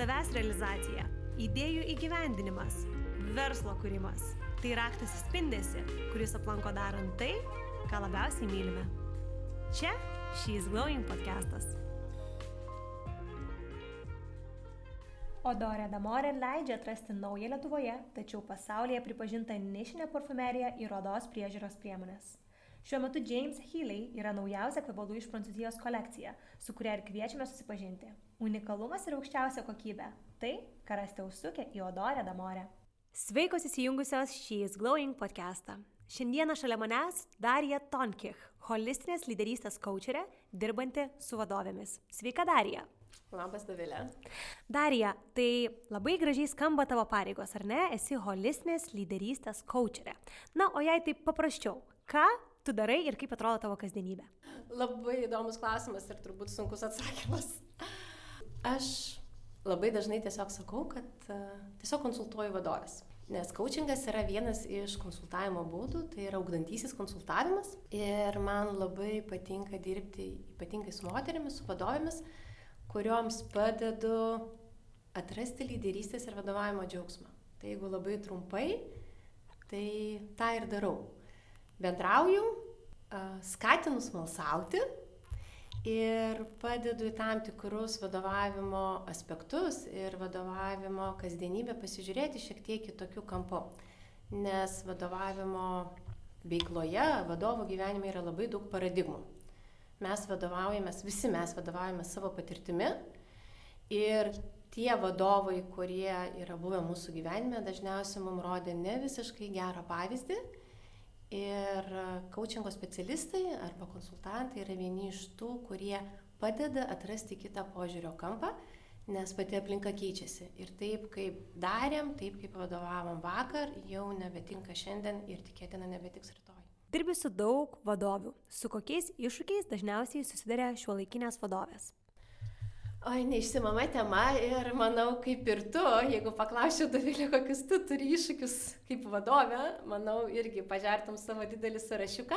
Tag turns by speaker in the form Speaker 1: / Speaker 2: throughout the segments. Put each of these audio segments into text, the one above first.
Speaker 1: savęs realizacija, idėjų įgyvendinimas, verslo kūrimas. Tai raktas įspindėsi, kuris aplanko darant tai, ką labiausiai mylime. Čia She's Glowing podcastas. Odorė Damorė leidžia atrasti naują Lietuvoje, tačiau pasaulyje pripažintą nišinę parfumeriją ir odos priežiūros priemonės. Šiuo metu James Healy yra naujausia kvepalų iš Prancūzijos kolekcija, su kuria ir kviečiame susipažinti. Unikalumas ir aukščiausia kokybė - tai, ką rasite užsukę į Odorę Damorę. Sveikos įsijungusios She's Glowing podcastą. Šiandieną šalia manęs Darija Tonkich, holistinės lyderystės coacherė, dirbanti su vadovėmis. Sveika Darija.
Speaker 2: Labas, Davilė.
Speaker 1: Darija, tai labai gražiai skamba tavo pareigos, ar ne? Esi holistinės lyderystės coacherė. Na, o jei taip paprasčiau, ką tu darai ir kaip atrodo tavo kasdienybė?
Speaker 2: Labai įdomus klausimas ir turbūt sunkus atsakymas. Aš labai dažnai tiesiog sakau, kad uh, tiesiog konsultuoju vadovės. Nes coachingas yra vienas iš konsultavimo būdų, tai yra augdantysis konsultavimas. Ir man labai patinka dirbti ypatingai su moterimis, su vadovėmis, kurioms padedu atrasti lyderystės ir vadovavimo džiaugsmą. Tai jeigu labai trumpai, tai tą ir darau bendrauju, skatinu smalsauti ir padedu į tam tikrus vadovavimo aspektus ir vadovavimo kasdienybę pasižiūrėti šiek tiek kitokių kampų. Nes vadovavimo veikloje, vadovo gyvenime yra labai daug paradigmų. Mes vadovaujamės, visi mes vadovaujame savo patirtimi ir tie vadovai, kurie yra buvę mūsų gyvenime, dažniausiai mums rodė ne visiškai gerą pavyzdį Ir coachingo specialistai arba konsultantai yra vieni iš tų, kurie padeda atrasti kitą požiūrio kampą, nes pati aplinka keičiasi. Ir taip, kaip darėm, taip, kaip vadovavom vakar, jau nebetinka šiandien ir tikėtina nebetiks rytoj.
Speaker 1: Dirbi su daug vadovių. Su kokiais iššūkiais dažniausiai susiduria šiuo laikinės vadovės?
Speaker 2: Oi, neišsimama tema ir manau, kaip ir tu, jeigu paklausčiau Davilė, kokius tu turi iššūkius kaip vadovė, manau, irgi pažertum savo didelį sąrašiuką.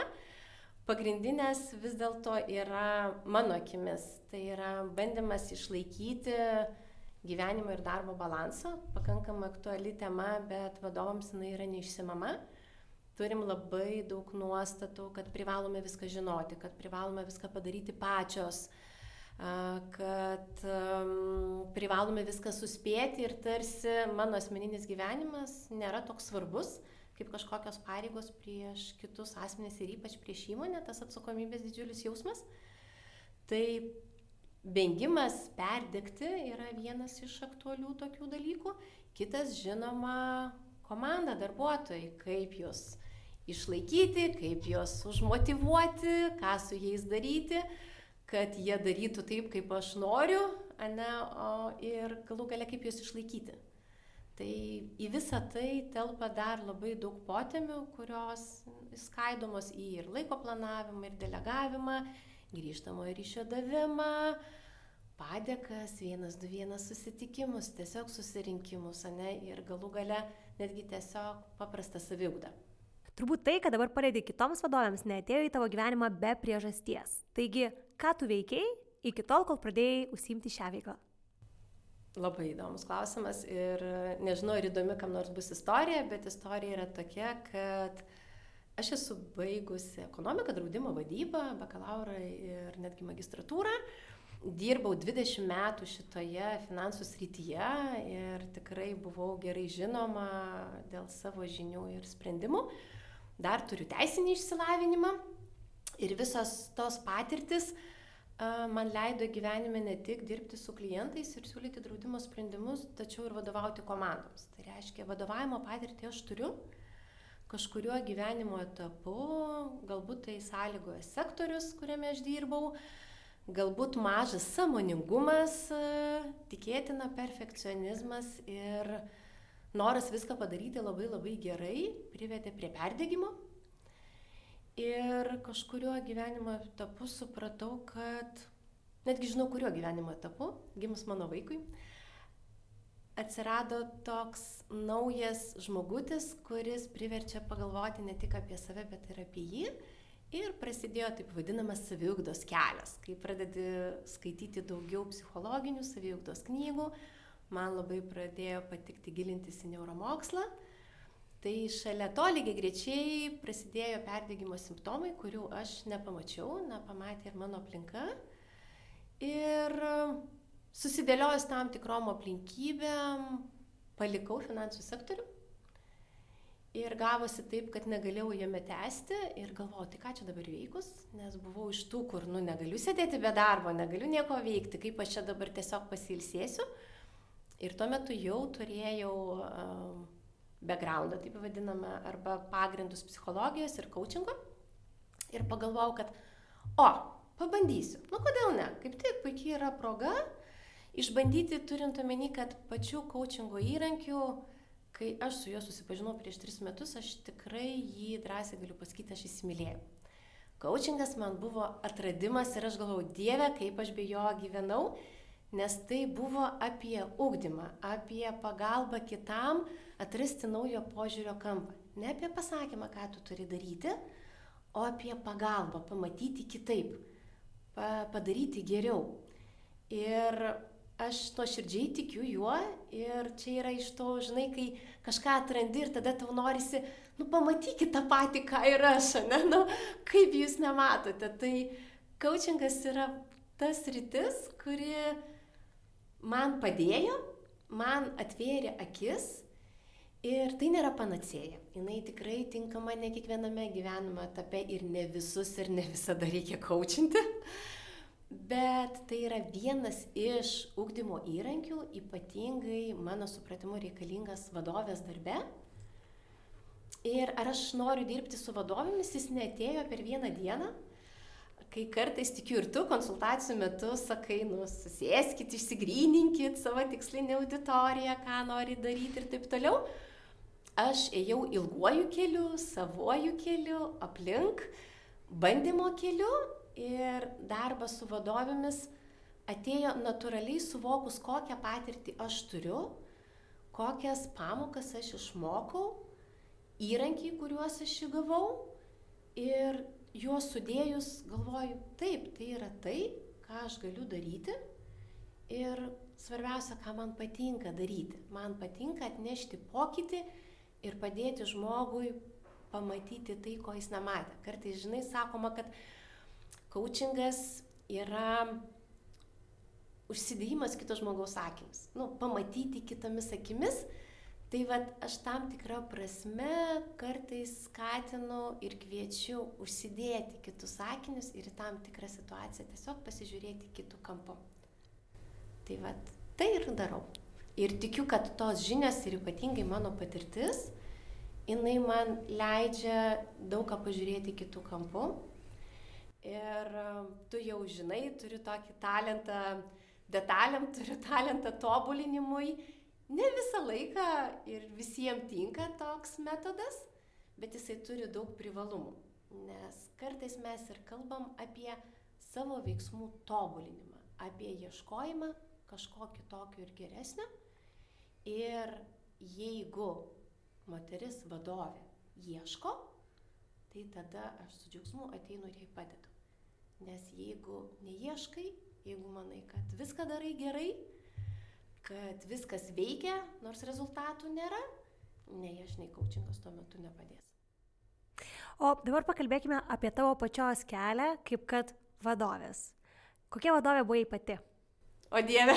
Speaker 2: Pagrindinės vis dėlto yra mano akimis, tai yra bandymas išlaikyti gyvenimo ir darbo balansą, pakankamai aktuali tema, bet vadovams jinai yra neišsimama. Turim labai daug nuostatų, kad privalome viską žinoti, kad privalome viską padaryti pačios, kad privalome viską suspėti ir tarsi mano asmeninis gyvenimas nėra toks svarbus kaip kažkokios pareigos prieš kitus asmenys ir ypač prieš įmonę, tas atsakomybės didžiulis jausmas. Tai vengimas perdegti yra vienas iš aktualių tokių dalykų. Kitas, žinoma, komanda, darbuotojai, kaip juos išlaikyti, kaip juos užmotivuoti, ką su jais daryti. Uh, kad jie darytų taip, kaip aš noriu, ne, o ir galų gale kaip juos išlaikyti. Tai į visą tai telpa dar labai daug potemių, kurios skaidomos į ir laiko planavimą, ir delegavimą, grįžtamo ryšio davimą, padėkas, vienas, du, vienas susitikimus, tiesiog susirinkimus, ne, ir galų gale netgi tiesiog paprastą saviugdą.
Speaker 1: Turbūt tai, kad dabar padedi kitoms vadovėms, neatėjo į tavo gyvenimą be priežasties. Taigi, ką tu veikiai iki tol, kol pradėjai užsimti šią veiklą?
Speaker 2: Labai įdomus klausimas ir nežinau, ar įdomi kam nors bus istorija, bet istorija yra tokia, kad aš esu baigusi ekonomiką, draudimo vadybą, bakalaurą ir netgi magistratūrą. Dirbau 20 metų šitoje finansų srityje ir tikrai buvau gerai žinoma dėl savo žinių ir sprendimų. Uh, dar turiu teisinį išsilavinimą ir visos tos patirtis man leido gyvenime ne tik dirbti su klientais ir siūlyti draudimo sprendimus, tačiau ir vadovauti komandoms. Tai reiškia, vadovavimo patirtį aš turiu kažkuriuo gyvenimo etapu, galbūt tai sąlygoja sektorius, kuriame aš dirbau, galbūt mažas samoningumas, tikėtina perfekcionizmas ir noras viską padaryti labai labai gerai privedė prie perdėgymo. Ir kažkurio gyvenimo etapu supratau, kad, netgi žinau, kuriuo gyvenimo etapu, gimus mano vaikui, atsirado toks naujas žmogutis, kuris priverčia pagalvoti ne tik apie save, bet ir apie jį. Ir prasidėjo taip vadinamas saviugdos kelias, kai pradedi skaityti daugiau psichologinių saviugdos knygų, man labai pradėjo patikti gilintis į neuromokslą. Tai šalia to lygiai grečiai prasidėjo perdėgymo simptomai, kurių aš nepamačiau, nepamatė ir mano aplinka. Ir susidėliojus tam tikrom aplinkybėm, palikau finansų sektorių Ir gavosi taip, kad negalėjau jame tęsti ir galvojau, tai ką čia dabar veikus, nes buvau iš tų, kur, nu, negaliu sėdėti be darbo, negaliu nieko veikti, kaip aš čia dabar tiesiog pasilsėsiu. Ir tuo metu jau turėjau um, backgroundą, taip vadiname, arba pagrindus psichologijos ir coachingo. Ir pagalvojau, kad, o, pabandysiu. Nu, kodėl ne? Kaip tik puikiai yra proga išbandyti, turint omeny, kad pačių coachingo įrankių kai aš su juo susipažinau prieš tris metus, aš tikrai jį drąsiai galiu pasakyti, aš įsimylėjau. Coachingas man buvo atradimas ir aš galvojau, Dieve, kaip aš be jo gyvenau, nes tai buvo apie ugdymą, apie pagalbą kitam atrasti naujo požiūrio kampą. Ne apie pasakymą, ką tu turi daryti, o apie pagalbą, pamatyti kitaip, pa padaryti geriau. Ir aš nuoširdžiai tikiu juo ir čia yra iš to, žinai, kai kažką atrandi ir tada tau norisi, nu pamatykit tą patį, ką ir aš, ne, nu kaip jūs nematote. Tai coachingas yra tas rytis, kuri man padėjo, man atvėrė akis ir tai nėra panacėja. Jis tikrai tinkama ne kiekviename gyvenimo etape ir ne visus ir ne visada reikia coachinti bet tai yra vienas iš ugdymo įrankių, ypatingai mano supratimu reikalingas vadovės darbe. Ir ar aš noriu dirbti su vadovėmis, jis netėjo per vieną dieną, kai kartais tikiu ir tu konsultacijų metu sakai, nu, susėskit, išsigryninkit savo tikslinę auditoriją, ką nori daryti ir taip toliau. Aš ėjau ilguoju keliu, savuoju keliu, aplink, bandymo keliu ir darbas su vadovėmis atėjo natūraliai suvokus, kokią patirtį aš turiu, kokias pamokas aš išmokau, įrankiai, kuriuos aš įgavau ir juos sudėjus galvoju, taip, tai yra tai, ką aš galiu daryti ir svarbiausia, ką man patinka daryti. Man patinka atnešti pokytį ir padėti žmogui pamatyti tai, ko jis nematė. Kartais, žinai, sakoma, kad Coachingas yra užsidėjimas kito žmogaus akims. Nu, pamatyti kitomis akimis. Tai vad aš tam tikrą prasme kartais skatinu ir kviečiu užsidėti kitus sakinius ir į tam tikrą situaciją tiesiog pasižiūrėti kitų kampų. Tai vad tai ir darau. Ir tikiu, kad tos žinios ir ypatingai mano patirtis, jinai man leidžia daug ką pažiūrėti kitų kampų Ir um, tu jau žinai, turi tokį talentą detalėm, turi talentą tobulinimui. Ne visą laiką ir visiems tinka toks metodas, bet jisai turi daug privalumų. Nes kartais mes ir kalbam apie savo veiksmų tobulinimą, apie ieškojimą kažko kitokio ir geresnio. Ir jeigu moteris vadovė ieško, tai tada aš su džiaugsmu ateinu ir jai padedu. Nes jeigu neieškai, jeigu manai, kad viską darai gerai, kad viskas veikia, nors rezultatų nėra, nei aš, nei coachingas tuo metu nepadės.
Speaker 1: O dabar pakalbėkime apie tavo pačios kelią, kaip kad vadovės. Kokia vadovė buvai pati?
Speaker 2: O Dieve.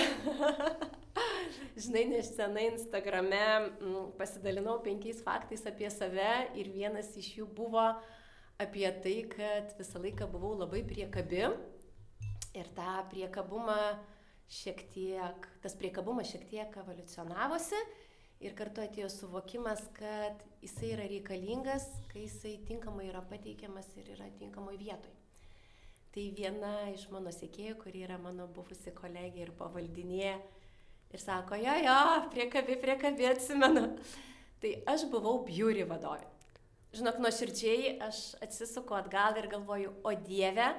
Speaker 2: Žinai, nes senai Instagrame m, pasidalinau penkiais faktais apie save ir vienas iš jų buvo uh, apie tai, kad visą laiką buvau labai priekabi ir tą priekabumą šiek tiek, tas priekabumas šiek tiek evoliucionavosi ir kartu atėjo suvokimas, kad jisai yra reikalingas, kai jisai tinkamai yra pateikiamas ir yra tinkamoje vietoje. Tai viena iš mano sėkėjų, kuri yra mano buvusi kolegė ir pavaldinė, ir sako, jo, jo, priekabi, priekabi, atsimenu. Tai aš buvau biuri vadovė. Žinok, nuoširdžiai aš atsisuku atgal ir galvoju, o Dieve,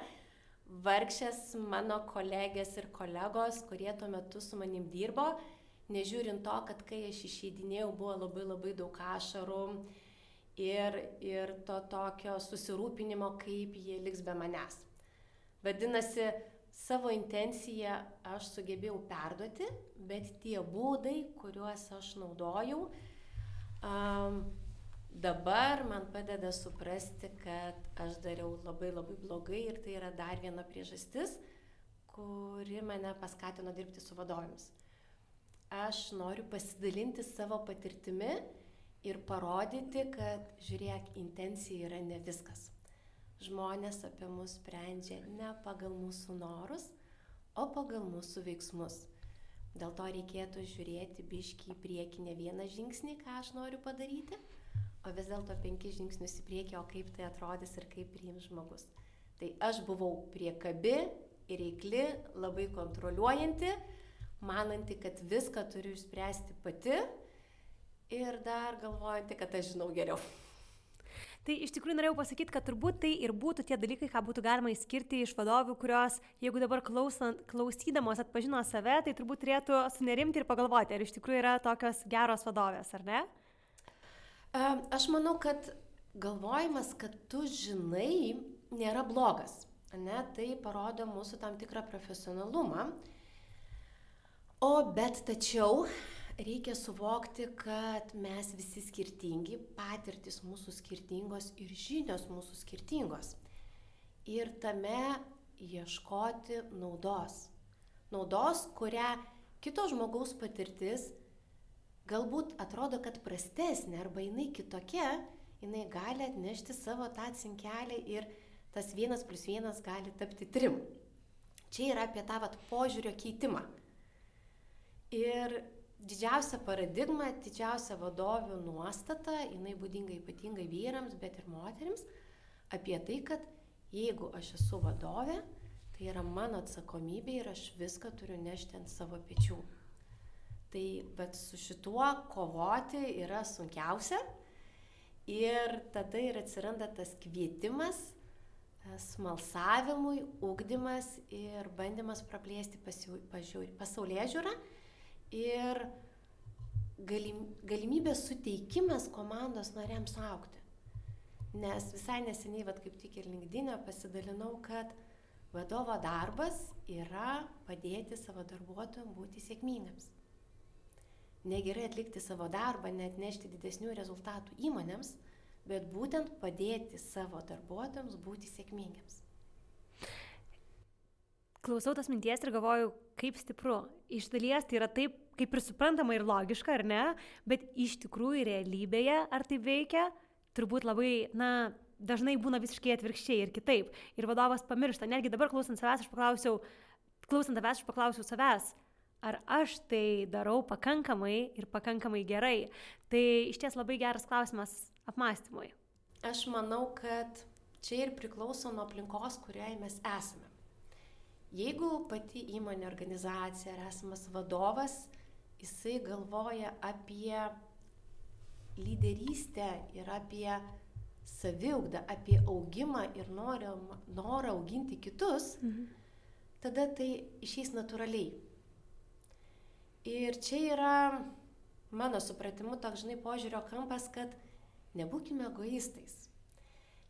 Speaker 2: vargšės mano kolegės ir kolegos, kurie tuo metu su manim dirbo, nežiūrint to, kad kai aš išeidinėjau, buvo labai labai daug ašarų ir, ir to tokio susirūpinimo, kaip jie liks be manęs. Vadinasi, savo intenciją aš sugebėjau perduoti, bet tie būdai, kuriuos aš naudojau, um, dabar man padeda suprasti, kad aš dariau labai labai blogai ir tai yra dar viena priežastis, kuri mane paskatino dirbti su vadovėmis. Aš noriu pasidalinti savo patirtimi ir parodyti, kad žiūrėk, intencija yra ne viskas žmonės apie mus sprendžia ne pagal mūsų norus, o pagal mūsų veiksmus. Dėl to reikėtų žiūrėti biški į priekį ne vieną žingsnį, ką aš noriu padaryti, o vis dėlto penkis žingsnius į priekį, o kaip tai atrodys ir kaip priims žmogus. Tai aš buvau priekabi reikli, labai kontroliuojanti, mananti, kad viską turiu išspręsti pati ir dar galvojanti, kad aš žinau geriau.
Speaker 1: Tai iš tikrųjų norėjau pasakyti, kad turbūt tai ir būtų tie dalykai, ką būtų galima įskirti iš vadovių, kurios, jeigu dabar klausant, klausydamos atpažino save, tai turbūt turėtų sunerimti ir pagalvoti, ar iš tikrųjų yra tokios geros vadovės, ar ne?
Speaker 2: Aš manau, kad galvojimas, kad tu žinai, nėra blogas. Ne? Tai parodo mūsų tam tikrą profesionalumą. O bet tačiau reikia suvokti, kad mes visi skirtingi, patirtis mūsų skirtingos ir žinios mūsų skirtingos. Ir tame ieškoti naudos. Naudos, kurią kito žmogaus patirtis galbūt atrodo, kad prastesnė arba jinai kitokia, jinai gali atnešti savo tą cinkelį ir tas vienas plus vienas gali tapti trim. Čia yra apie tą vat, požiūrio keitimą. Ir didžiausia paradigma, didžiausia vadovių nuostata, jinai būdinga ypatingai vyrams, bet ir moteriams, apie tai, kad jeigu aš esu vadovė, tai yra mano atsakomybė ir aš viską turiu nešti ant savo pečių. Tai bet su šituo kovoti yra sunkiausia ir tada ir atsiranda tas kvietimas, smalsavimui, ugdymas ir bandymas praplėsti pasaulyje žiūrą ir galim, galimybės suteikimas komandos nariams aukti. Nes visai neseniai, vad kaip tik ir linkdinę pasidalinau, kad vadovo darbas yra padėti savo darbuotojams būti sėkmingams. Negerai atlikti savo darbą, net nešti didesnių rezultatų įmonėms, bet būtent padėti savo darbuotojams būti sėkmingiams
Speaker 1: klausau tos minties ir galvoju, kaip stipru. Iš dalies tai yra taip, kaip ir suprantama ir logiška, ar ne, bet iš tikrųjų realybėje, ar tai veikia, turbūt labai, na, dažnai būna visiškai atvirkščiai ir kitaip. Ir vadovas pamiršta, netgi dabar klausant savęs, aš paklausiau, klausant tavęs, aš paklausiau savęs, ar aš tai darau pakankamai ir pakankamai gerai. Tai iš ties labai geras klausimas apmąstymui.
Speaker 2: Aš manau, kad čia ir priklauso nuo aplinkos, kurioje mes esame. Jeigu pati įmonė, organizacija ar esamas vadovas, jisai galvoja apie lyderystę ir apie saviugdą, apie augimą ir norą, norą auginti kitus, mhm. tada tai išeis natūraliai. Ir čia yra mano supratimu toks, žinai, požiūrio kampas, kad nebūkime egoistais.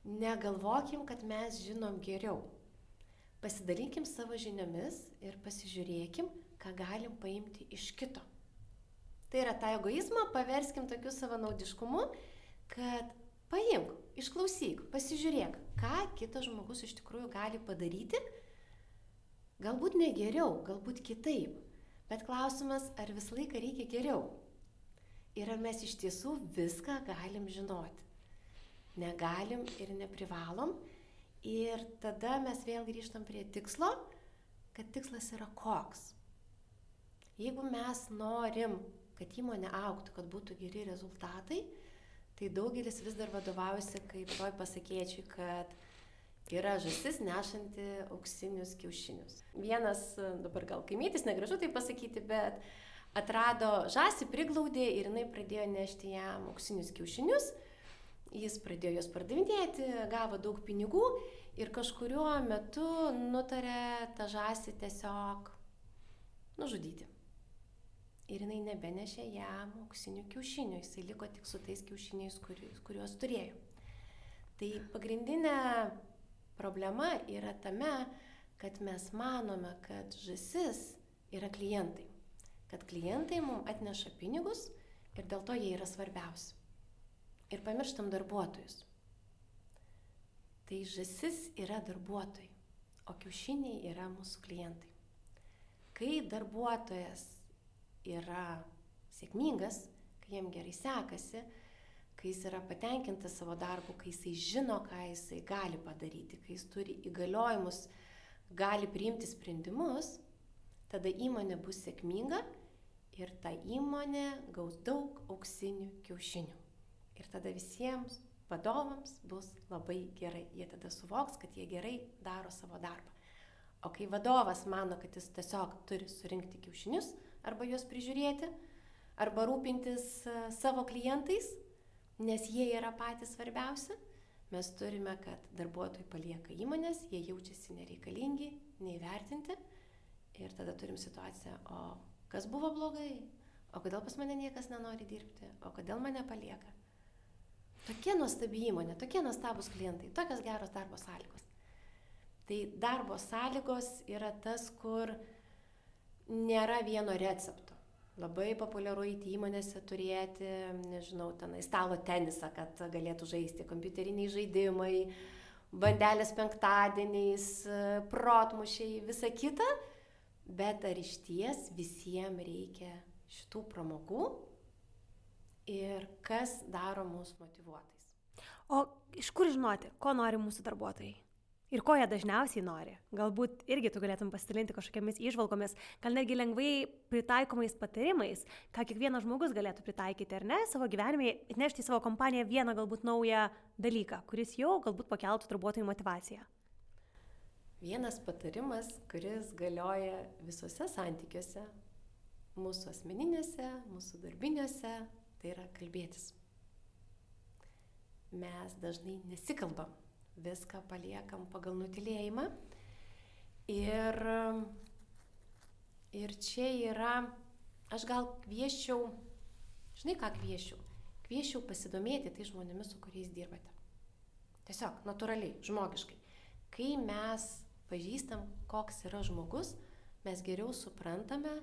Speaker 2: Negalvokim, kad mes žinom geriau Pasidalinkim savo žiniomis ir pasižiūrėkim, ką galim paimti iš kito. Tai yra tą egoizmą paverskim tokiu savanaudiškumu, kad paimk, išklausyk, pasižiūrėk, ką kitas žmogus iš tikrųjų gali padaryti. Galbūt ne geriau, galbūt kitaip. Bet klausimas, ar visą laiką reikia geriau? Ir ar mes iš tiesų viską galim žinoti? Negalim ir neprivalom. Ir tada mes vėl grįžtam prie tikslo, kad tikslas yra koks. Jeigu mes norim, kad įmonė auktų, kad būtų geri rezultatai, tai daugelis vis dar vadovaujasi kaip toj pasakėčiai, kad yra žasis nešanti auksinius kiaušinius. Vienas, dabar gal kaimytis, negražu tai pasakyti, bet atrado žąsį, priglaudė ir jinai pradėjo nešti jam auksinius kiaušinius Jis pradėjo juos pardavinėti, gavo daug pinigų ir kažkuriuo metu nutarė tą žąsį tiesiog nužudyti. Ir jinai nebenešė jam auksinių kiaušinių, jisai liko tik su tais kiaušiniais, kuriuos turėjo. Tai pagrindinė problema yra tame, kad mes manome, kad žasis yra klientai. Kad klientai mums atneša pinigus ir dėl to jie yra svarbiausi. Ir pamirštam darbuotojus. Tai žasis yra darbuotojai, o kiaušiniai yra mūsų klientai. Kai darbuotojas yra sėkmingas, kai jiem gerai sekasi, kai jis yra patenkintas savo darbu, kai jisai žino, ką jisai gali padaryti, kai jis turi įgaliojimus, gali priimti sprendimus, tada įmonė bus sėkminga ir ta įmonė gaus daug auksinių kiaušinių. Ir tada visiems vadovams bus labai gerai. Jie tada suvoks, kad jie gerai daro savo darbą. O kai vadovas mano, kad jis tiesiog turi surinkti kiaušinius arba juos prižiūrėti, arba rūpintis e, savo klientais, nes jie yra patys svarbiausi. Mes turime, kad darbuotojai palieka įmonės, jie jaučiasi nereikalingi, neįvertinti. Ir tada turim situaciją, o kas buvo blogai, o kodėl pas mane niekas nenori dirbti, o kodėl mane palieka. Tokie nuostabi įmonė, tokie nuostabus klientai, tokios geros darbo sąlygos. Tai darbo sąlygos yra tas, kur nėra vieno recepto. Labai populiaru įti įmonėse turėti, nežinau, tenai stalo tenisą, kad galėtų žaisti, kompiuteriniai žaidimai, bandelės penktadieniais, protmušiai, visa kita. Bet ar iš ties visiems reikia šitų pramogų ir kas daro mus motivuotais?
Speaker 1: O iš kur žinoti, ko nori mūsų darbuotojai? Ir ko jie dažniausiai nori. Galbūt irgi tu galėtum pasidalinti kažkokiamis išvalgomis, gal netgi lengvai pritaikomais patarimais, ką kiekvienas žmogus galėtų pritaikyti ar ne savo gyvenime, atnešti į savo kompaniją vieną galbūt naują dalyką, kuris jau galbūt pakeltų darbuotojų motivaciją.
Speaker 2: Vienas patarimas, kuris galioja visose santykiuose, mūsų asmeninėse, mūsų darbinėse, tai yra kalbėtis. Mes dažnai nesikalbam viską paliekam pagal nutilėjimą. Ir, ir čia yra, aš gal kvieščiau, žinai ką kvieščiau? Kvieščiau pasidomėti tai žmonėmis, su kuriais dirbate. Tiesiog, natūraliai, žmogiškai. Kai mes pažįstam, koks yra žmogus, mes geriau suprantame,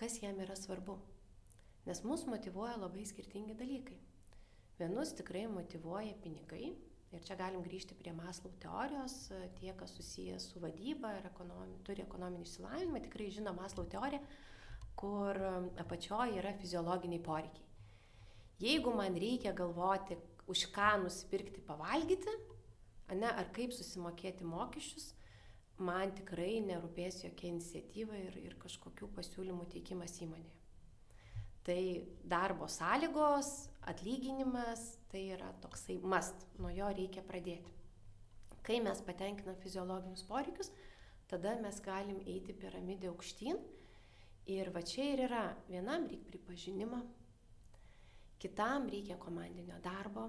Speaker 2: kas jam yra svarbu. Nes mus motivuoja labai skirtingi dalykai. Vienus tikrai motivuoja pinigai, Ir čia galim grįžti prie Maslau teorijos, tie, kas susijęs su vadyba ir ekonomi, turi ekonominį išsilavinimą, tikrai žino Maslau teoriją, kur apačioje yra fiziologiniai poreikiai. Jeigu man reikia galvoti, už ką nusipirkti pavalgyti, ne, ar kaip susimokėti mokesčius, man tikrai nerūpės jokia iniciatyva ir, ir kažkokių pasiūlymų teikimas įmonėje. Tai darbo sąlygos, atlyginimas, tai yra toksai mast, nuo jo reikia pradėti. Kai mes patenkinam fiziologinius poreikius, tada mes galim eiti piramidę aukštyn ir va čia ir yra, vienam reikia pripažinimo, kitam reikia komandinio darbo,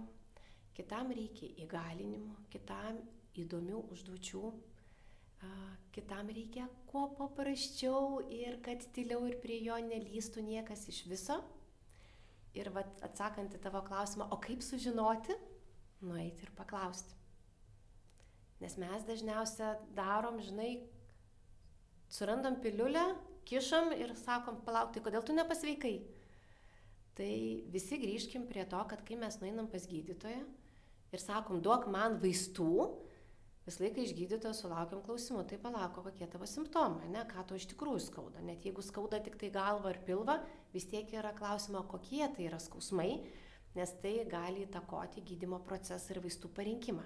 Speaker 2: kitam reikia įgalinimo, kitam įdomių užduočių, kitam reikia kuo paprasčiau ir kad tyliau ir prie jo nelystų niekas iš viso. Ir vat, atsakant į tavo klausimą, o kaip sužinoti, nueiti ir paklausti. Nes mes dažniausia darom, žinai, surandam piliulę, kišam ir sakom, palauk, tai kodėl tu nepasveikai? Tai visi grįžkim prie to, kad kai mes nueinam pas gydytoją ir sakom, duok man vaistų, visą laiką iš gydytojo sulaukiam klausimų, tai palauko, kokie tavo simptomai, ne, ką to iš tikrųjų skauda. Net jeigu skauda tik tai galvą ar pilvą, vis tiek yra klausimo, kokie tai yra skausmai, nes tai gali įtakoti gydimo procesą ir vaistų parinkimą.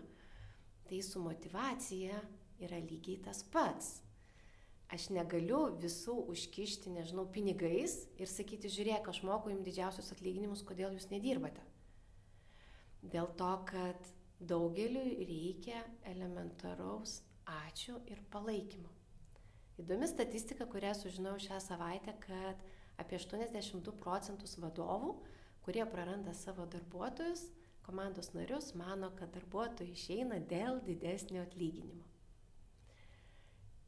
Speaker 2: Tai su motivacija yra lygiai tas pats. Aš negaliu visų užkišti, nežinau, pinigais ir sakyti, žiūrėk, aš moku jums didžiausius atlyginimus, kodėl jūs nedirbate. Dėl to, kad daugeliu reikia elementaraus ačiū ir palaikymo. Įdomi statistika, kurią sužinojau šią savaitę, kad apie 82 procentus vadovų, kurie praranda savo darbuotojus, komandos narius, mano, kad darbuotojai išeina dėl didesnio atlyginimo.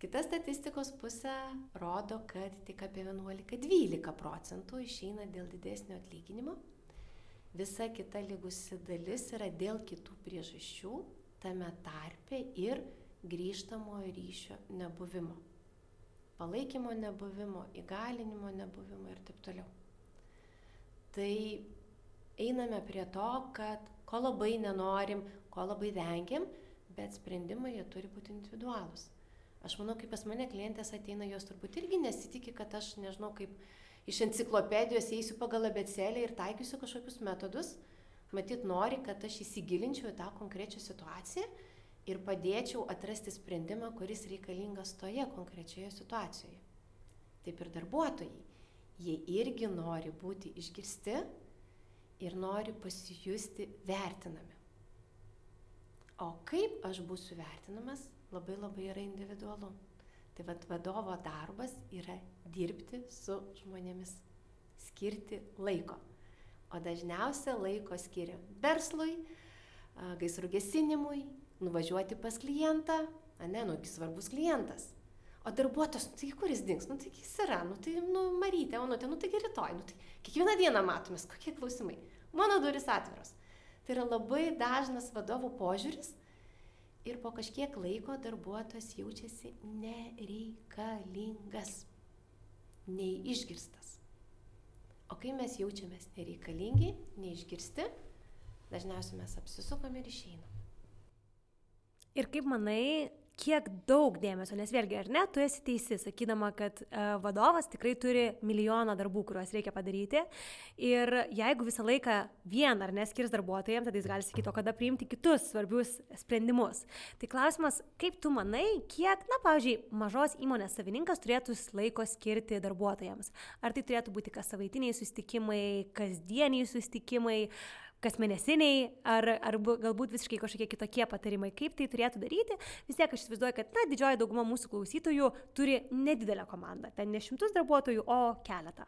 Speaker 2: Kita statistikos pusė rodo, kad tik apie 11-12 procentų išeina dėl didesnio atlyginimo Visa kita lygusi dalis yra dėl kitų priežasčių, tame tarpe ir grįžtamojo ryšio nebuvimo. Palaikymo nebuvimo, įgalinimo nebuvimo ir taip toliau. Tai einame prie to, kad ko labai nenorim, ko labai vengiam, bet sprendimai jie turi būti individualūs. Aš manau, kai pas mane klientės ateina, jos turbūt irgi nesitikė, kad aš, nežinau, kaip iš enciklopedijos eisiu pagal abecelę ir taikysiu kažkokius metodus. Matyt, nori, kad aš įsigilinčiau į tą konkrečią situaciją ir padėčiau atrasti sprendimą, kuris reikalingas toje konkrečioje situacijoje. Taip ir darbuotojai. Jie irgi nori būti išgirsti ir nori pasijusti vertinami. O kaip aš būsiu vertinamas, labai labai yra individualu. Tai vad vadovo darbas yra dirbti su žmonėmis, skirti laiko. O dažniausia laiko skiria verslui, gaisrų gesinimui, nuvažiuoti pas klientą, ne, nu, svarbus klientas. O darbuotojas, nu, tai kur jis dings, nu, tai jis yra, nu, tai, nu, Marytė, o, nu, tai, rytoj, nu, tai kiekvieną dieną matomės, kokie klausimai. Mano duris atviros. Tai yra labai dažnas vadovų požiūris ir po kažkiek laiko darbuotojas jaučiasi nereikalingas, neišgirstas. O kai mes jaučiamės nereikalingi, neišgirsti, dažniausiai mes apsisukam ir išeinam.
Speaker 1: Ir kaip manai, kiek daug dėmesio, nes vėlgi, ar ne, tu esi teisi, sakydama, kad uh, vadovas tikrai turi milijoną darbų, kuriuos reikia padaryti. Ir jeigu visą laiką vien ar neskirs darbuotojams, tada jis gali sakyti, o kada priimti kitus svarbius sprendimus. Tai klausimas, kaip tu manai, kiek, na, pavyzdžiui, mažos įmonės savininkas turėtų laiko skirti darbuotojams? Ar tai turėtų būti kas savaitiniai sustikimai, kasdieniai sustikimai? Uh, kasmėnesiniai ar, ar galbūt visiškai kažkokie kitokie patarimai, kaip tai turėtų daryti, vis tiek aš įsivaizduoju, kad na, didžioji dauguma mūsų klausytojų turi nedidelę komandą, ten ne šimtus darbuotojų, o keletą.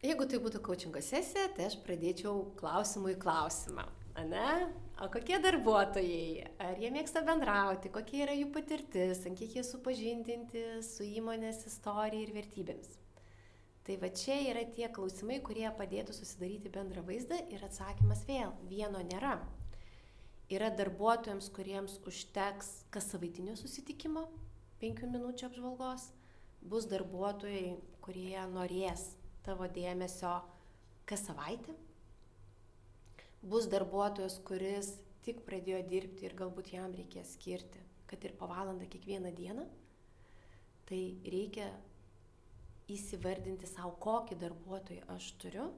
Speaker 2: Jeigu tai būtų coachingo sesija, tai aš pradėčiau klausimų į klausimą. Ne? O kokie darbuotojai, ar jie mėgsta bendrauti, kokia yra jų patirtis, ant kiek jie supažindinti su įmonės istorija ir vertybėmis. Tai va čia yra tie klausimai, kurie padėtų susidaryti bendrą vaizdą ir atsakymas vėl, vieno nėra. Yra darbuotojams, kuriems užteks kas savaitinio susitikimo, penkių minučių apžvalgos, bus darbuotojai, kurie norės tavo dėmesio kas savaitę, bus darbuotojas, kuris tik pradėjo dirbti ir galbūt jam reikės skirti, kad ir po valandą kiekvieną dieną, tai reikia įsivardinti savo, kokį darbuotoją aš turiu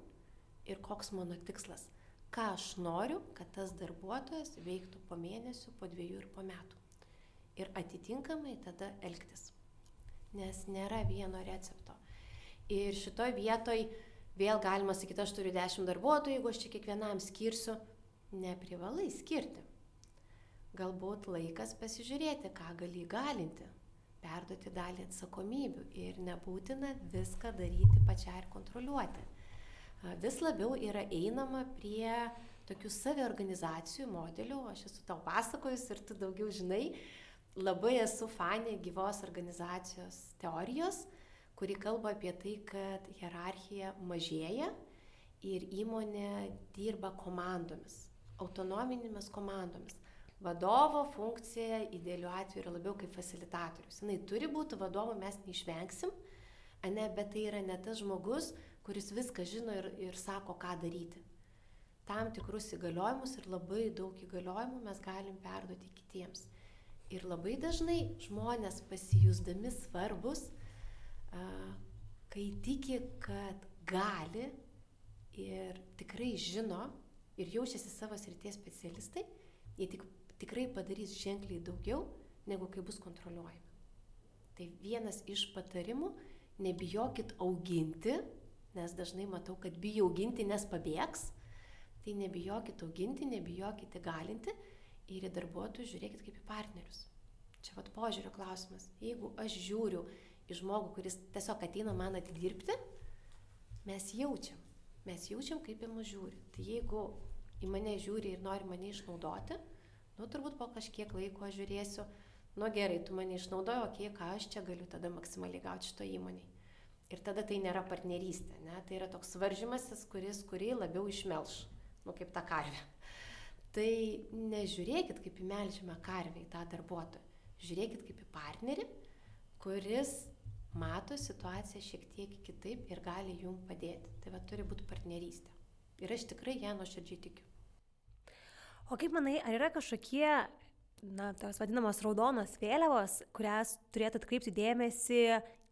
Speaker 2: ir koks mano tikslas. Ką aš noriu, kad tas darbuotojas veiktų po mėnesių, po dviejų ir po metų. Ir atitinkamai tada elgtis. Nes nėra vieno recepto. Ir šitoj vietoj vėl galima sakyti, aš turiu 10 darbuotojų, jeigu aš čia kiekvienam skirsiu, neprivalai skirti. Galbūt laikas pasižiūrėti, ką gali įgalinti, perduoti dalį atsakomybių ir nebūtina viską daryti pačiai ir kontroliuoti. Vis labiau yra einama prie tokių saviorganizacijų modelių, aš esu tau pasakojus ir tu daugiau žinai, labai esu fanė gyvos organizacijos teorijos, kuri kalba apie tai, kad hierarchija mažėja ir įmonė dirba komandomis, autonominėmis komandomis. Vadovo funkcija idealiu atveju yra labiau kaip facilitatorius. Jis turi būti vadovu, mes neišvengsim, ne, bet tai yra ne tas žmogus, kuris viską žino ir, ir sako, ką daryti. Tam tikrus įgaliojimus ir labai daug įgaliojimų mes galim perduoti kitiems. Ir labai dažnai žmonės pasijusdami svarbus, kai tiki, kad gali ir tikrai žino ir jaučiasi savo srities specialistai, jie tik tikrai padarys ženkliai daugiau, negu kai bus kontroliuojami. Tai vienas iš patarimų - nebijokit auginti, nes dažnai matau, kad bijo auginti, nes pabėgs. Tai nebijokit auginti, nebijokit įgalinti ir į darbuotojus žiūrėkit kaip į partnerius. Čia vad požiūrio klausimas. Jeigu aš žiūriu į žmogų, kuris tiesiog ateina man atidirbti, mes jaučiam. Mes jaučiam, kaip į mus žiūri. Tai jeigu į mane žiūri ir nori mane išnaudoti, Nu, turbūt po kažkiek laiko žiūrėsiu, nu gerai, tu mane išnaudoji, okei, okay, ką aš čia galiu tada maksimaliai gauti šito įmoniai. Ir tada tai nėra partnerystė, ne? tai yra toks varžymasis, kuris kurį labiau išmelš, nu kaip ta karvė. Tai nežiūrėkit kaip į melžimą karvę į tą darbuotoją. Žiūrėkit kaip į partnerį, kuris mato situaciją šiek tiek kitaip ir gali jum padėti. Tai va turi būti partnerystė. Ir aš tikrai ją nuoširdžiai tikiu.
Speaker 1: O kaip manai, ar yra kažkokie, na, tos vadinamos raudonos vėliavos, kurias turėtų atkreipti dėmesį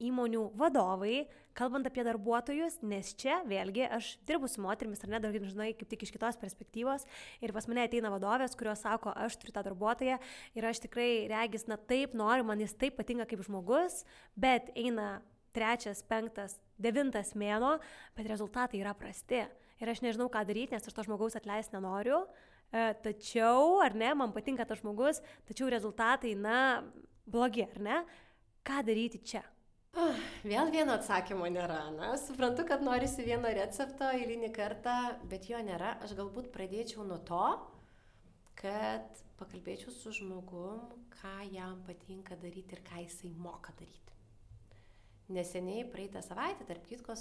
Speaker 1: įmonių vadovai, kalbant apie darbuotojus, nes čia vėlgi aš dirbu su moterimis, ar ne, dar, žinai, kaip tik iš kitos perspektyvos ir pas mane ateina vadovės, kurios sako, aš turiu tą darbuotoją ir aš tikrai regis, na taip noriu, man jis taip patinka kaip žmogus, bet eina trečias, penktas, devintas mėno, bet rezultatai yra prasti. Ir aš nežinau, ką daryti, nes aš to žmogaus atleisti nenoriu. E, tačiau, ar ne, man patinka tas žmogus, tačiau rezultatai, na, blogi, ar ne? Ką daryti čia?
Speaker 2: Uh, vėl vieno atsakymo nėra. Na, suprantu, kad norisi vieno recepto eilinį kartą, bet jo nėra. Aš galbūt pradėčiau nuo to, kad pakalbėčiau su žmogum, ką jam patinka daryti ir ką jisai moka daryti. Neseniai praeitą savaitę, tarp kitkos,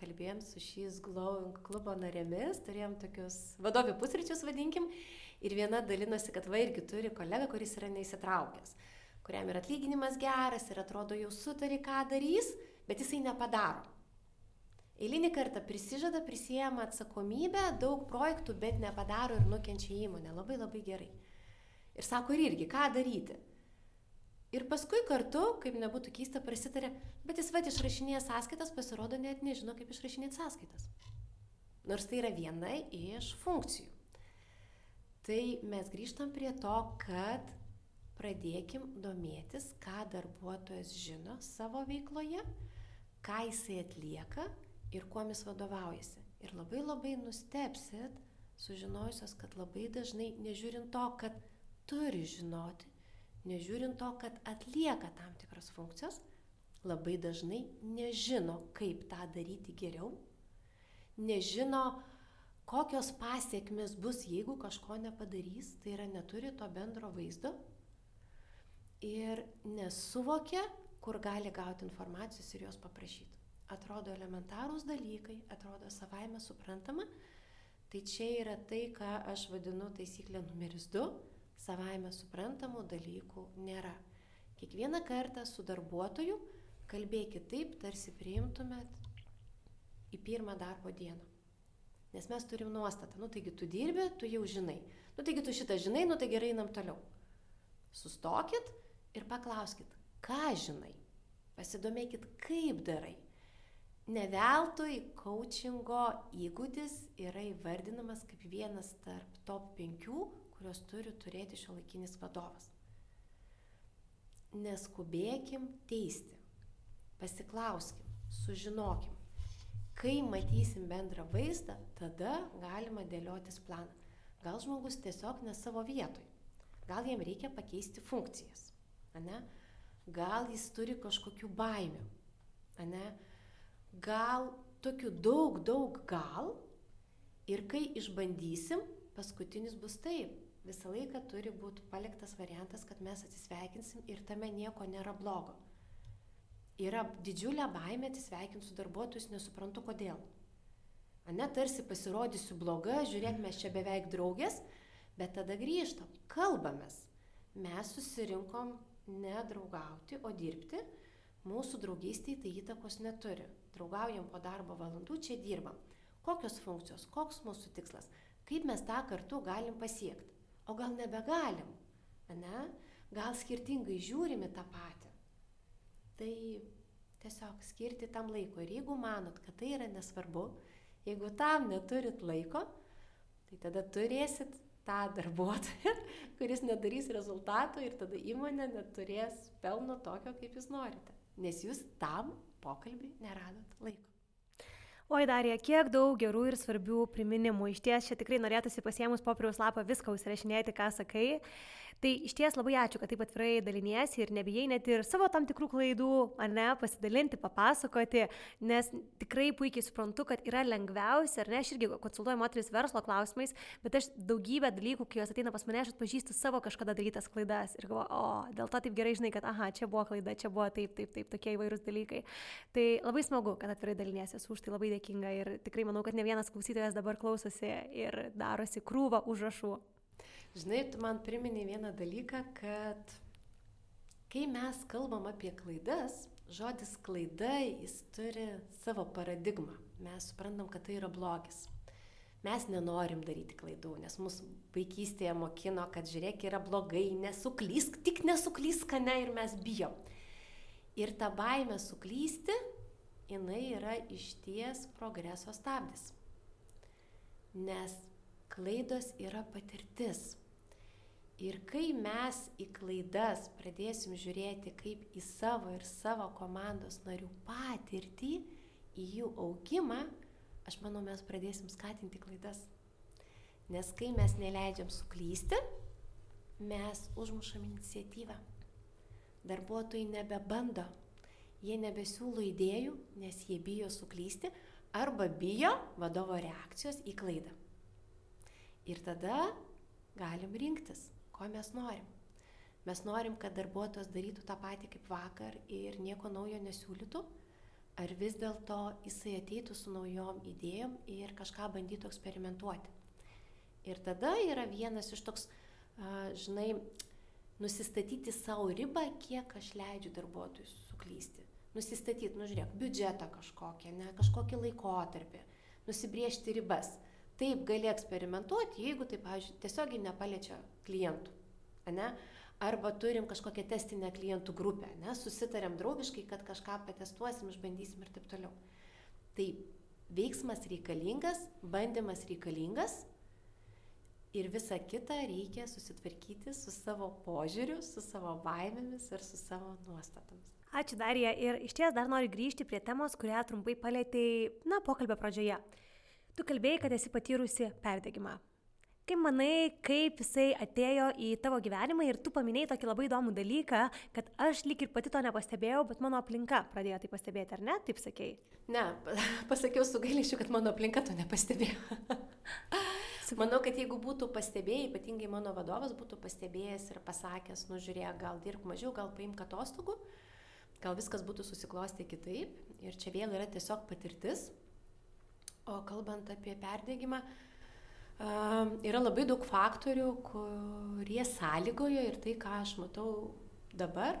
Speaker 2: kalbėjom su šiais Glowing klubo narėmis, turėjom tokius vadovių pusryčius, vadinkim, ir viena dalinosi, kad va irgi turi kolegą, kuris yra neįsitraukęs kuriam ir atlyginimas geras ir atrodo jau sutari, ką darys, bet jisai nepadaro. Eilinį kartą prisižada, prisijama atsakomybę, daug projektų, bet nepadaro ir nukenčia įmonė. Labai labai gerai. Ir sako ir irgi, ką daryti. Ir paskui kartu, kaip nebūtų keista, prasitarė, bet jis vad išrašinėja sąskaitas, pasirodo net nežino, kaip išrašinėti sąskaitas. Nors tai yra viena iš funkcijų. Tai mes grįžtam prie to, kad pradėkim domėtis, ką darbuotojas žino savo veikloje, ką jisai atlieka ir kuo jis vadovaujasi. Ir labai labai nustepsit, sužinojusios, kad labai dažnai, nežiūrint to, kad turi žinoti, nežiūrint to, kad atlieka tam tikras funkcijas, labai dažnai nežino, kaip tą daryti geriau, nežino, kokios pasiekmes bus, jeigu kažko nepadarys, tai yra neturi to bendro vaizdo ir nesuvokia, kur gali gauti informacijos ir jos paprašyti. Atrodo elementarūs dalykai, atrodo savaime suprantama, tai čia yra tai, ką aš vadinu taisyklė numeris 2 - savaime suprantamų dalykų nėra. Kiekvieną kartą su darbuotoju kalbėkit taip, tarsi priimtumėt į pirmą darbo dieną. Nes mes turim nuostatą, nu taigi tu dirbi, tu jau žinai. Nu taigi tu šitą žinai, nu tai gerai einam toliau. Sustokit ir paklauskit, ką žinai. Pasidomėkit, kaip darai. Neveltui coachingo įgūdis yra įvardinamas kaip vienas tarp top 5, kurios turi turėti šio laikinis vadovas. Neskubėkim teisti. Pasiklauskim, sužinokim. Kai matysim bendrą vaizdą, tada galima dėliotis planą. Gal žmogus tiesiog ne savo vietoj. Gal jam reikia pakeisti funkcijas ane? Gal jis turi kažkokių baimių, ane? Gal tokių daug, daug gal ir kai išbandysim, paskutinis bus taip. Visą laiką turi būti paliktas variantas, kad mes atsisveikinsim ir tame nieko nėra blogo. Yra didžiulė baimė atsisveikinti su darbuotojus, nesuprantu kodėl. Ane, tarsi pasirodysiu bloga, žiūrėk, mes čia beveik draugės, bet tada grįžtam, kalbamės. Mes susirinkom nedraugauti, o dirbti, mūsų draugystėje tai įtakos neturi. Draugaujam po darbo valandų, čia dirbam. Kokios funkcijos, koks mūsų tikslas, kaip mes tą kartu galim pasiekti. O gal nebegalim, ne? Gal skirtingai žiūrime tą patį. Tai tiesiog skirti tam laiko. Ir jeigu manot, kad tai yra nesvarbu, jeigu tam neturit laiko, tai tada turėsit tą darbuotoją, kuris nedarys rezultato ir tada įmonė neturės pelno tokio, kaip jūs norite. Nes jūs tam pokalbį neradot laiko.
Speaker 1: Oi, Darija, kiek daug gerų ir svarbių priminimų. Iš ties, čia tikrai norėtųsi pasiemus popieriaus lapą viską užsirašinėti, ką sakai. Tai iš ties labai ačiū, kad taip atvirai daliniesi ir nebijai net ir savo tam tikrų klaidų, ar ne, pasidalinti, papasakoti, nes tikrai puikiai suprantu, kad yra lengviausia, ar ne, aš irgi konsultuoju moteris verslo klausimais, bet aš daugybę dalykų, kai jos ateina pas mane, aš atpažįstu savo kažkada darytas klaidas ir galvoju, o, dėl to taip gerai žinai, kad, aha, čia buvo klaida, čia buvo taip, taip, taip, tokie įvairūs dalykai. Tai labai smagu, kad atvirai daliniesi, esu už tai labai dėkinga ir tikrai manau, kad ne vienas klausytojas dabar klausosi ir darosi krūvą užrašų
Speaker 2: Žinai, tu man priminė vieną dalyką, kad kai mes kalbam apie klaidas, žodis klaida, jis turi savo paradigmą. Mes suprantam, kad tai yra blogis. Mes nenorim daryti klaidų, nes mūsų vaikystėje mokino, kad žiūrėk, yra blogai, nesuklysk, tik nesuklysk, ne, ir mes bijom. Ir ta baime suklysti, jinai yra išties progreso stabdis. Nes klaidos yra patirtis. Ir kai mes į klaidas pradėsim žiūrėti kaip į savo ir savo komandos narių patirtį, į jų augimą, aš manau, mes pradėsim skatinti klaidas. Nes kai mes neleidžiam suklysti, mes užmušam iniciatyvą. Darbuotojai nebebando, jie nebesiūlo idėjų, nes jie bijo suklysti arba bijo vadovo reakcijos į klaidą. Ir tada galim rinktis, ko mes norim. Mes norim, kad darbuotojas darytų tą patį kaip vakar ir nieko naujo nesiūlytų, ar vis dėlto jisai ateitų su naujom idėjom ir kažką bandytų eksperimentuoti. Ir tada yra vienas iš toks, žinai, nusistatyti savo ribą, kiek aš leidžiu darbuotojui suklysti. Nusistatyti, nu žiūrėk, biudžetą kažkokią, ne, kažkokį laikotarpį, nusibriežti ribas. Taip gali eksperimentuoti, jeigu tai, pavyzdžiui, tiesiogiai nepaliečia klientų. Ne? arba turim kažkokią testinę klientų grupę, ne, susitarėm draugiškai, kad kažką patestuosim, išbandysim ir taip toliau. Tai veiksmas reikalingas, bandymas reikalingas ir visa kita reikia susitvarkyti su savo požiūriu, su savo baimėmis ir su savo nuostatomis.
Speaker 1: Ačiū Darija ir iš ties dar noriu grįžti prie temos, kurią trumpai palėtėjai, na, pokalbio pradžioje. Tu kalbėjai, kad esi patyrusi perdegimą. Kaip manai, kaip jisai atėjo į tavo gyvenimą ir tu paminėjai tokį labai įdomų dalyką, kad aš lyg ir pati to nepastebėjau, bet mano aplinka pradėjo tai pastebėti, ar ne? Taip sakėjai?
Speaker 2: Ne, pasakiau su gailišiu, kad mano aplinka to nepastebėjo. Manau, kad jeigu būtų pastebėjai, ypatingai mano vadovas būtų pastebėjęs ir pasakęs, nu žiūrėk, gal dirbk mažiau, gal paimk atostogų, gal viskas būtų susiklostę kitaip. Ir čia vėl yra tiesiog patirtis. O kalbant apie perdėgymą, Yra labai daug faktorių, kurie sąlygoja ir tai, ką aš matau dabar.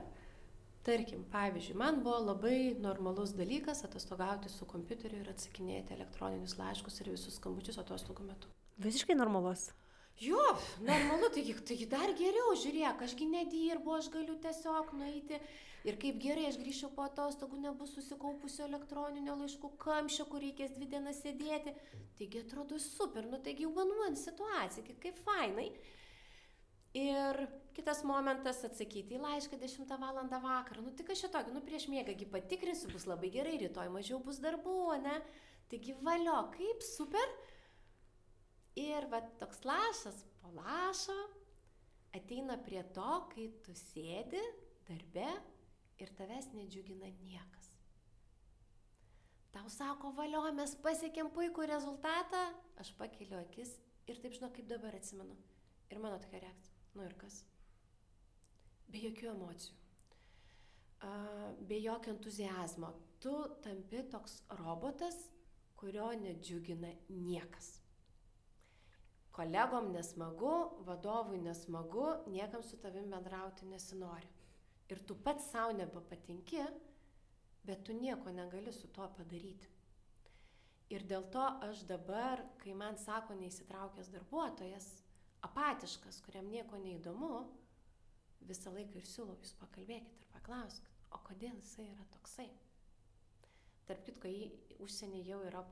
Speaker 2: Tarkim, pavyzdžiui, man buvo labai normalus dalykas atostogauti su kompiuteriu ir atsakinėti elektroninius laiškus ir visus skambučius atostogų metu.
Speaker 1: Visiškai normalus.
Speaker 2: Jo, normalu, taigi, taigi dar geriau, žiūrėk, ašgi nedirbu, aš galiu tiesiog nueiti Ir kaip gerai aš grįšiu po atostogų, nebus susikaupusio elektroninio laiškų kamščio, kur reikės dvi dienas sėdėti. Taigi atrodo super, nu taigi one one situacija, kaip fainai. Ir kitas momentas atsakyti į laišką 10 val. vakarą. Nu tik aš šitokį, nu prieš miegągi patikrinsiu, bus labai gerai, rytoj mažiau bus darbų, ne? Taigi valio, kaip super. Ir va toks lašas po lašo ateina prie to, kai tu sėdi darbe ir tavęs nedžiugina niekas. Tau sako, valio, mes pasiekėm puikų rezultatą, aš pakeliu akis ir taip žinau, kaip dabar atsimenu. Ir mano tokia reakcija. Nu ir kas? Be jokių emocijų. Be jokio entuzijazmo. Tu tampi toks robotas, kurio nedžiugina niekas. Kolegom nesmagu, vadovui nesmagu, niekam su tavim bendrauti nesinori ir tu pats savo nebepatinki, bet tu nieko negali su tuo padaryti. Ir dėl to aš dabar, kai man sako neįsitraukęs darbuotojas, apatiškas, kuriam nieko neįdomu, visą laiką ir siūlau, jūs pakalbėkit ir paklauskit, o kodėl jisai yra toksai. Tarp kitko, į užsienį jau yra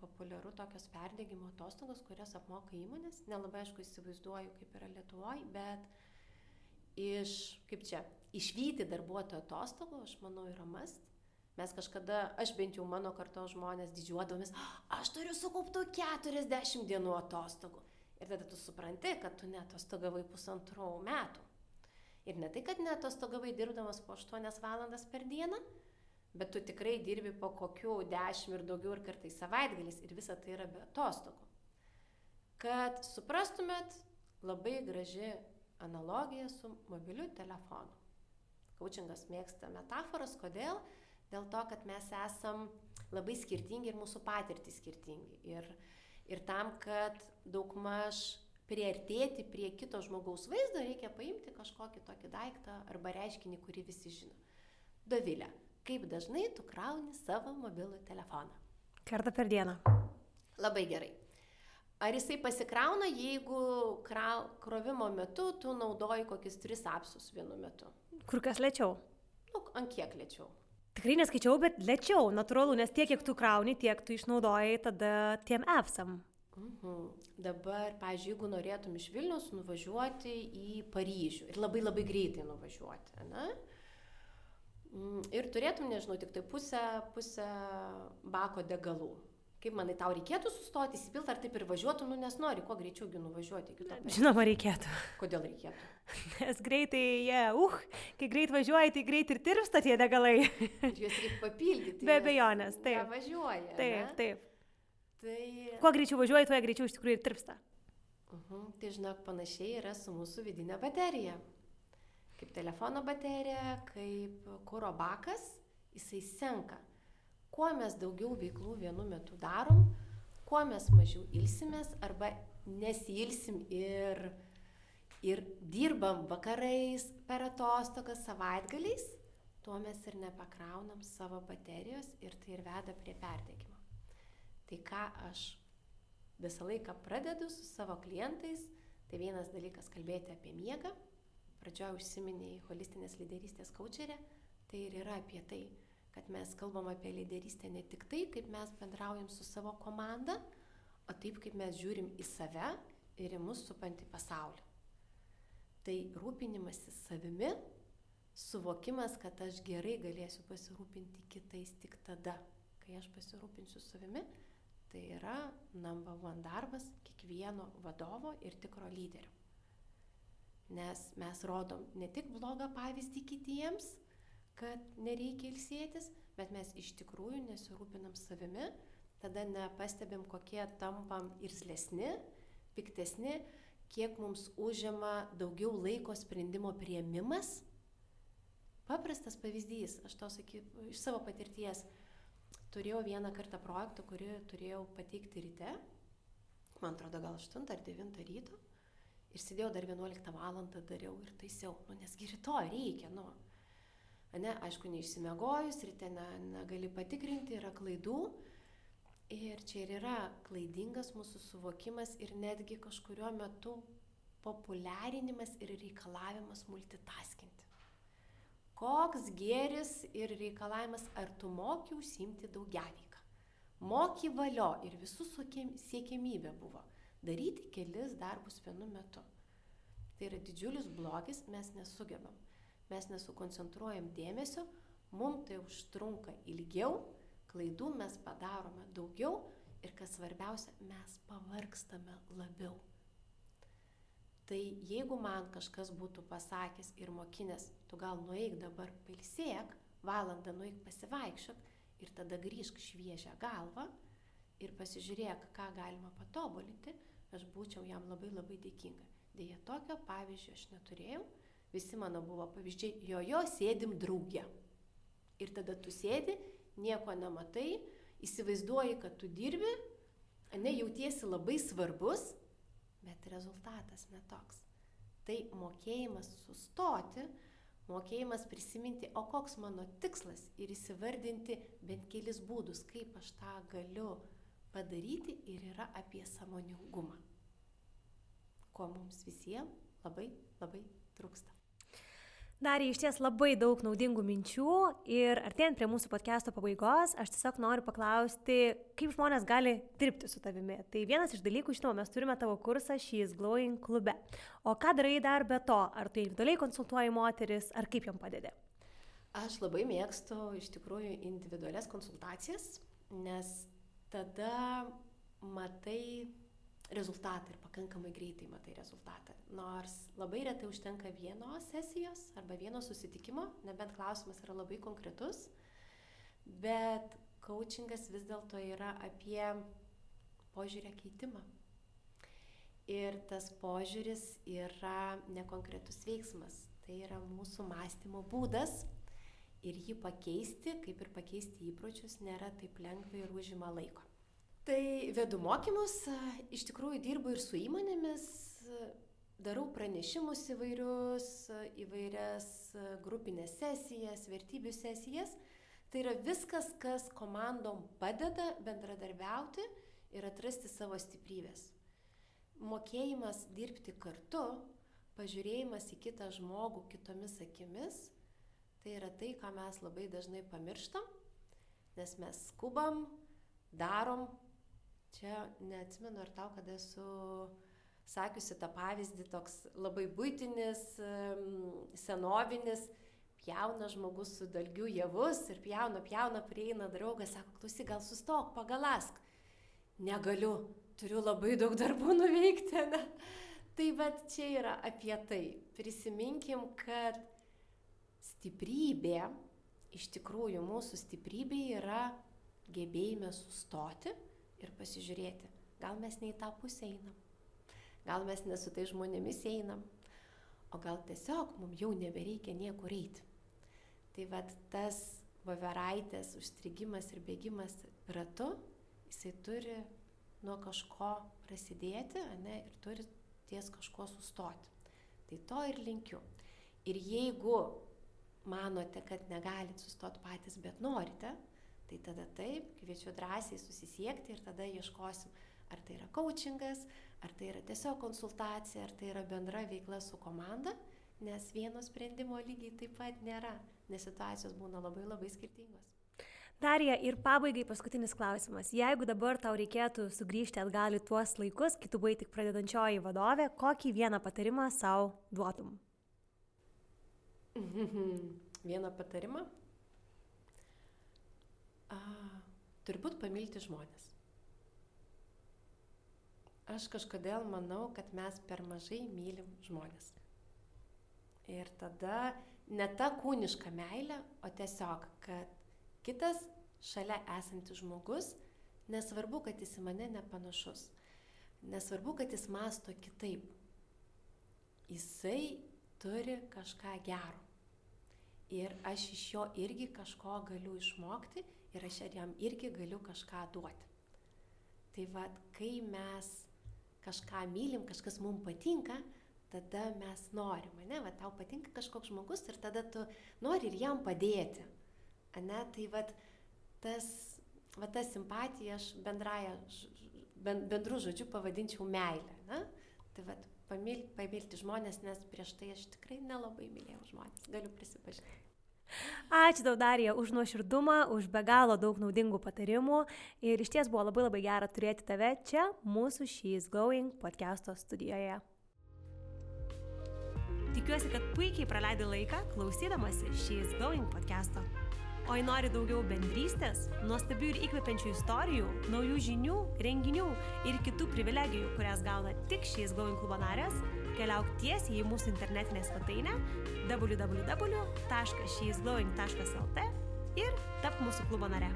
Speaker 2: populiaru tokios perdėgymo atostogos, kurias apmoka įmonės. Nelabai aišku įsivaizduoju, kaip yra Lietuvoje, bet iš, kaip čia, išvykti darbuotojo atostogų, aš manau, yra mast. Mes kažkada, aš bent jau mano kartos žmonės didžiuodomis, aš turiu sukauptų 40 dienų atostogų. Ir tada tu supranti, kad tu netostogavai pusantrų metų. Ir ne tai, kad netostogavai dirbdamas po 8 valandas per dieną, bet tu tikrai dirbi po kokių 10 ir daugiau ir kartais savaitgalis ir visa tai yra be atostogų. Kad suprastumėt, labai graži analogija su mobiliu telefonu. Kaučingas mėgsta metaforas, kodėl? Dėl to, kad mes esam labai skirtingi ir mūsų patirtys skirtingi. Ir, ir tam, kad daugmaž priartėti prie kito žmogaus vaizdo, reikia paimti kažkokį tokį daiktą arba reiškinį, kurį visi žino. Dovilė, kaip dažnai tu krauni savo mobilų telefoną?
Speaker 1: Kartą per dieną.
Speaker 2: Labai gerai. Ar jisai pasikrauna, jeigu krau, krovimo metu tu naudoji kokius tris apsus vienu metu?
Speaker 1: Kur kas lėčiau?
Speaker 2: Nu, ant kiek lėčiau?
Speaker 1: Tikrai neskaičiau, bet lėčiau, natūralu, nes tiek, kiek tu krauni, tiek tu išnaudojai tada tiem appsam.
Speaker 2: Mhm. Dabar, pažiūrėjau, jeigu norėtum iš Vilnius nuvažiuoti į Paryžių ir labai labai greitai nuvažiuoti, ne? Mm, Ir turėtum, nežinau, tik tai pusę, pusę bako degalų. Kaip manai, tau reikėtų sustoti, įsipilti, ar taip ir važiuotum, nu nes nori, kuo greičiaugi nuvažiuoti iki to.
Speaker 1: Žinoma, reikėtų.
Speaker 2: Kodėl reikėtų?
Speaker 1: Nes greitai jie, uh, kai greit važiuoji, tai greit ir tirpsta tie degalai.
Speaker 2: Ir juos reikia papildyti.
Speaker 1: Be abejonės, taip.
Speaker 2: Važiuoja.
Speaker 1: Taip, taip.
Speaker 2: Tai,
Speaker 1: Kuo greičiau važiuoji, tuo jie greičiau iš tikrųjų ir tirpsta.
Speaker 2: uh tai žinok, panašiai yra su mūsų vidinė baterija. Kaip telefono baterija, kaip kūro bakas, jisai senka. Kuo mes daugiau veiklų vienu metu darom, kuo mes mažiau ilsimės arba nesilsim ir, ir dirbam vakarais, per atostogas, savaitgaliais, tuo mes ir nepakraunam savo baterijos ir tai ir veda prie perdegimo. Tai ką aš visą laiką pradedu su savo klientais, tai vienas dalykas kalbėti apie miegą. Pradžioje užsiminiai holistinės lyderystės kaučerė, tai ir yra apie tai, kad mes kalbam apie lyderystę ne tik tai, kaip mes bendraujam su savo komanda, o taip, kaip mes žiūrim į save ir į mus supantį pasaulį. Tai rūpinimasis savimi, suvokimas, kad aš gerai galėsiu pasirūpinti kitais tik tada, kai aš pasirūpinsiu savimi, tai yra number one darbas kiekvieno vadovo ir tikro lyderio. Nes mes rodom ne tik blogą pavyzdį kitiems, kad nereikia ilsėtis, bet mes iš tikrųjų nesirūpinam savimi, tada nepastebim, kokie tampam irzlesni, piktesni, kiek mums užima daugiau laiko sprendimo prieimimas. Paprastas pavyzdys, aš to sakyčiau iš savo patirties. Turėjau vieną kartą projektą, kurį turėjau pateikti ryte, man atrodo gal 8 ar 9 ryto, ir sėdėjau dar 11 valandą dariau ir taisiau, nu nesgi rytoj reikia, nu. Ne, aišku, neišsimegojus, ryte ne, negali patikrinti, yra klaidų. Ir čia ir yra klaidingas mūsų suvokimas ir netgi kažkurio metu populiarinimas ir reikalavimas multitaskinti. Koks gėris ir reikalavimas, ar tu moki užsimti daugiaveiką. Moki valio ir visų siekiamybė buvo daryti kelis darbus vienu metu. Tai yra didžiulis blogis, mes nesugebam. Mes nesukoncentruojam dėmesio, mums tai užtrunka ilgiau, klaidų mes padarome daugiau ir kas svarbiausia, mes pavargstame labiau. Tai jeigu man kažkas būtų pasakęs ir mokinės, tu gal nueik dabar pailsėk, valandą nueik pasivaikščiok ir tada grįžk šviežią galvą ir pasižiūrėk, ką galima patobulinti, aš būčiau jam labai labai dėkinga. Deja, tokio pavyzdžio aš neturėjau, visi mano buvo pavyzdžiai, jo jo sėdim draugė. Ir tada tu sėdi, nieko nematai, įsivaizduoji, kad tu dirbi, ne jautiesi labai svarbus, bet rezultatas netoks. Tai mokėjimas sustoti, mokėjimas prisiminti, o koks mano tikslas ir įsivardinti bent kelis būdus, kaip aš tą galiu padaryti ir yra apie samoningumą, ko mums visiems labai labai trūksta.
Speaker 1: Dar iš ties labai daug naudingų minčių ir artėjant prie mūsų podcast'o pabaigos, aš tiesiog noriu paklausti, kaip žmonės gali dirbti su tavimi. Tai vienas iš dalykų, žinoma, mes turime tavo kursą She's Glowing klube. O ką darai dar be to? Ar tu individualiai konsultuoji moteris, ar kaip jom padedi?
Speaker 2: Aš labai mėgstu iš tikrųjų individualias konsultacijas, nes tada matai rezultatą ir pakankamai greitai matai rezultatą. Nors labai retai užtenka vienos sesijos arba vieno susitikimo, nebent klausimas yra labai konkretus, bet coachingas vis dėlto yra apie požiūrę keitimą. Ir tas požiūris yra nekonkretus veiksmas, tai yra mūsų mąstymo būdas ir jį pakeisti, kaip ir pakeisti įpročius, nėra taip lengva ir užima laiko. Tai vedu mokymus, iš tikrųjų dirbu ir su įmonėmis, darau pranešimus įvairius, įvairias grupinės sesijas, vertybių sesijas. Tai yra viskas, kas komandom padeda bendradarbiauti ir atrasti savo stiprybės. Mokėjimas dirbti kartu, pažiūrėjimas į kitą žmogų kitomis akimis, tai yra tai, ką mes labai dažnai pamirštam, nes mes skubam, darom. Čia neatsimenu, ar tau, kada esu sakiusi tą pavyzdį, toks labai būtinis, senovinis, pjauna žmogus su dalgiu javus ir pjauna, pjauna, prieina draugas, sako, klausyk, gal sustok, pagalask. Negaliu, turiu labai daug darbų nuveikti. Ne? Tai bet čia yra apie tai. Prisiminkim, kad stiprybė, iš tikrųjų mūsų stiprybė yra gebėjime sustoti ir pasižiūrėti, gal mes ne į tą pusę einam. Gal mes ne su tai žmonėmis einam, o gal tiesiog mums jau nebereikia niekur eiti. Tai vad tas voveraitės užstrigimas ir bėgimas ratu, jisai turi nuo kažko prasidėti, ne, ir turi ties kažko sustoti. Tai to ir linkiu. Ir jeigu manote, kad negalit sustoti patys, bet norite, tai tada taip, kviečiu drąsiai susisiekti ir tada ieškosim, ar tai yra coachingas, Ar tai yra tiesiog konsultacija, ar tai yra bendra veikla su komanda, nes vieno sprendimo lygiai taip pat nėra, nes situacijos būna labai labai skirtingos.
Speaker 1: Darija, ir pabaigai paskutinis klausimas. Jeigu dabar tau reikėtų sugrįžti atgal į tuos laikus, kai tu buvai tik pradedančioji vadovė, kokį vieną patarimą savo duotum?
Speaker 2: vieną patarimą? A, turbūt pamilti žmonės. Aš kažkodėl manau, kad mes per mažai mylim žmonės. Ir tada ne ta kūniška meilė, o tiesiog, kad kitas šalia esantis žmogus, nesvarbu, kad jis į mane nepanašus, nesvarbu, kad jis masto kitaip, jisai turi kažką gero. Ir aš iš jo irgi kažko galiu išmokti ir aš jam irgi galiu kažką duoti. Tai vad, kai mes kažką mylim, kažkas mums patinka, tada mes norim, ne, va tau patinka kažkoks žmogus ir tada tu nori ir jam padėti. Ne, tai va tas, va ta simpatija aš bendraja, bendrų žodžių pavadinčiau meilę. Ne? Tai va pamil, pamilti žmonės, nes prieš tai aš tikrai nelabai mylėjau žmonės, galiu prisipažinti.
Speaker 1: Ačiū tau Darija už nuoširdumą, už be galo daug naudingų patarimų ir iš ties buvo labai labai gera turėti tave čia mūsų She's Going podcast'o studijoje. Tikiuosi, kad puikiai praleidai laiką klausydamasi She's Going podcast'o. O jei nori daugiau bendrystės, nuostabių ir įkvepiančių istorijų, naujų žinių, renginių ir kitų privilegijų, kurias gauna tik She's Going klubo narės, keliauk tiesiai į mūsų internetinę svetainę www.sheisglowing.lt ir tap mūsų klubo nare.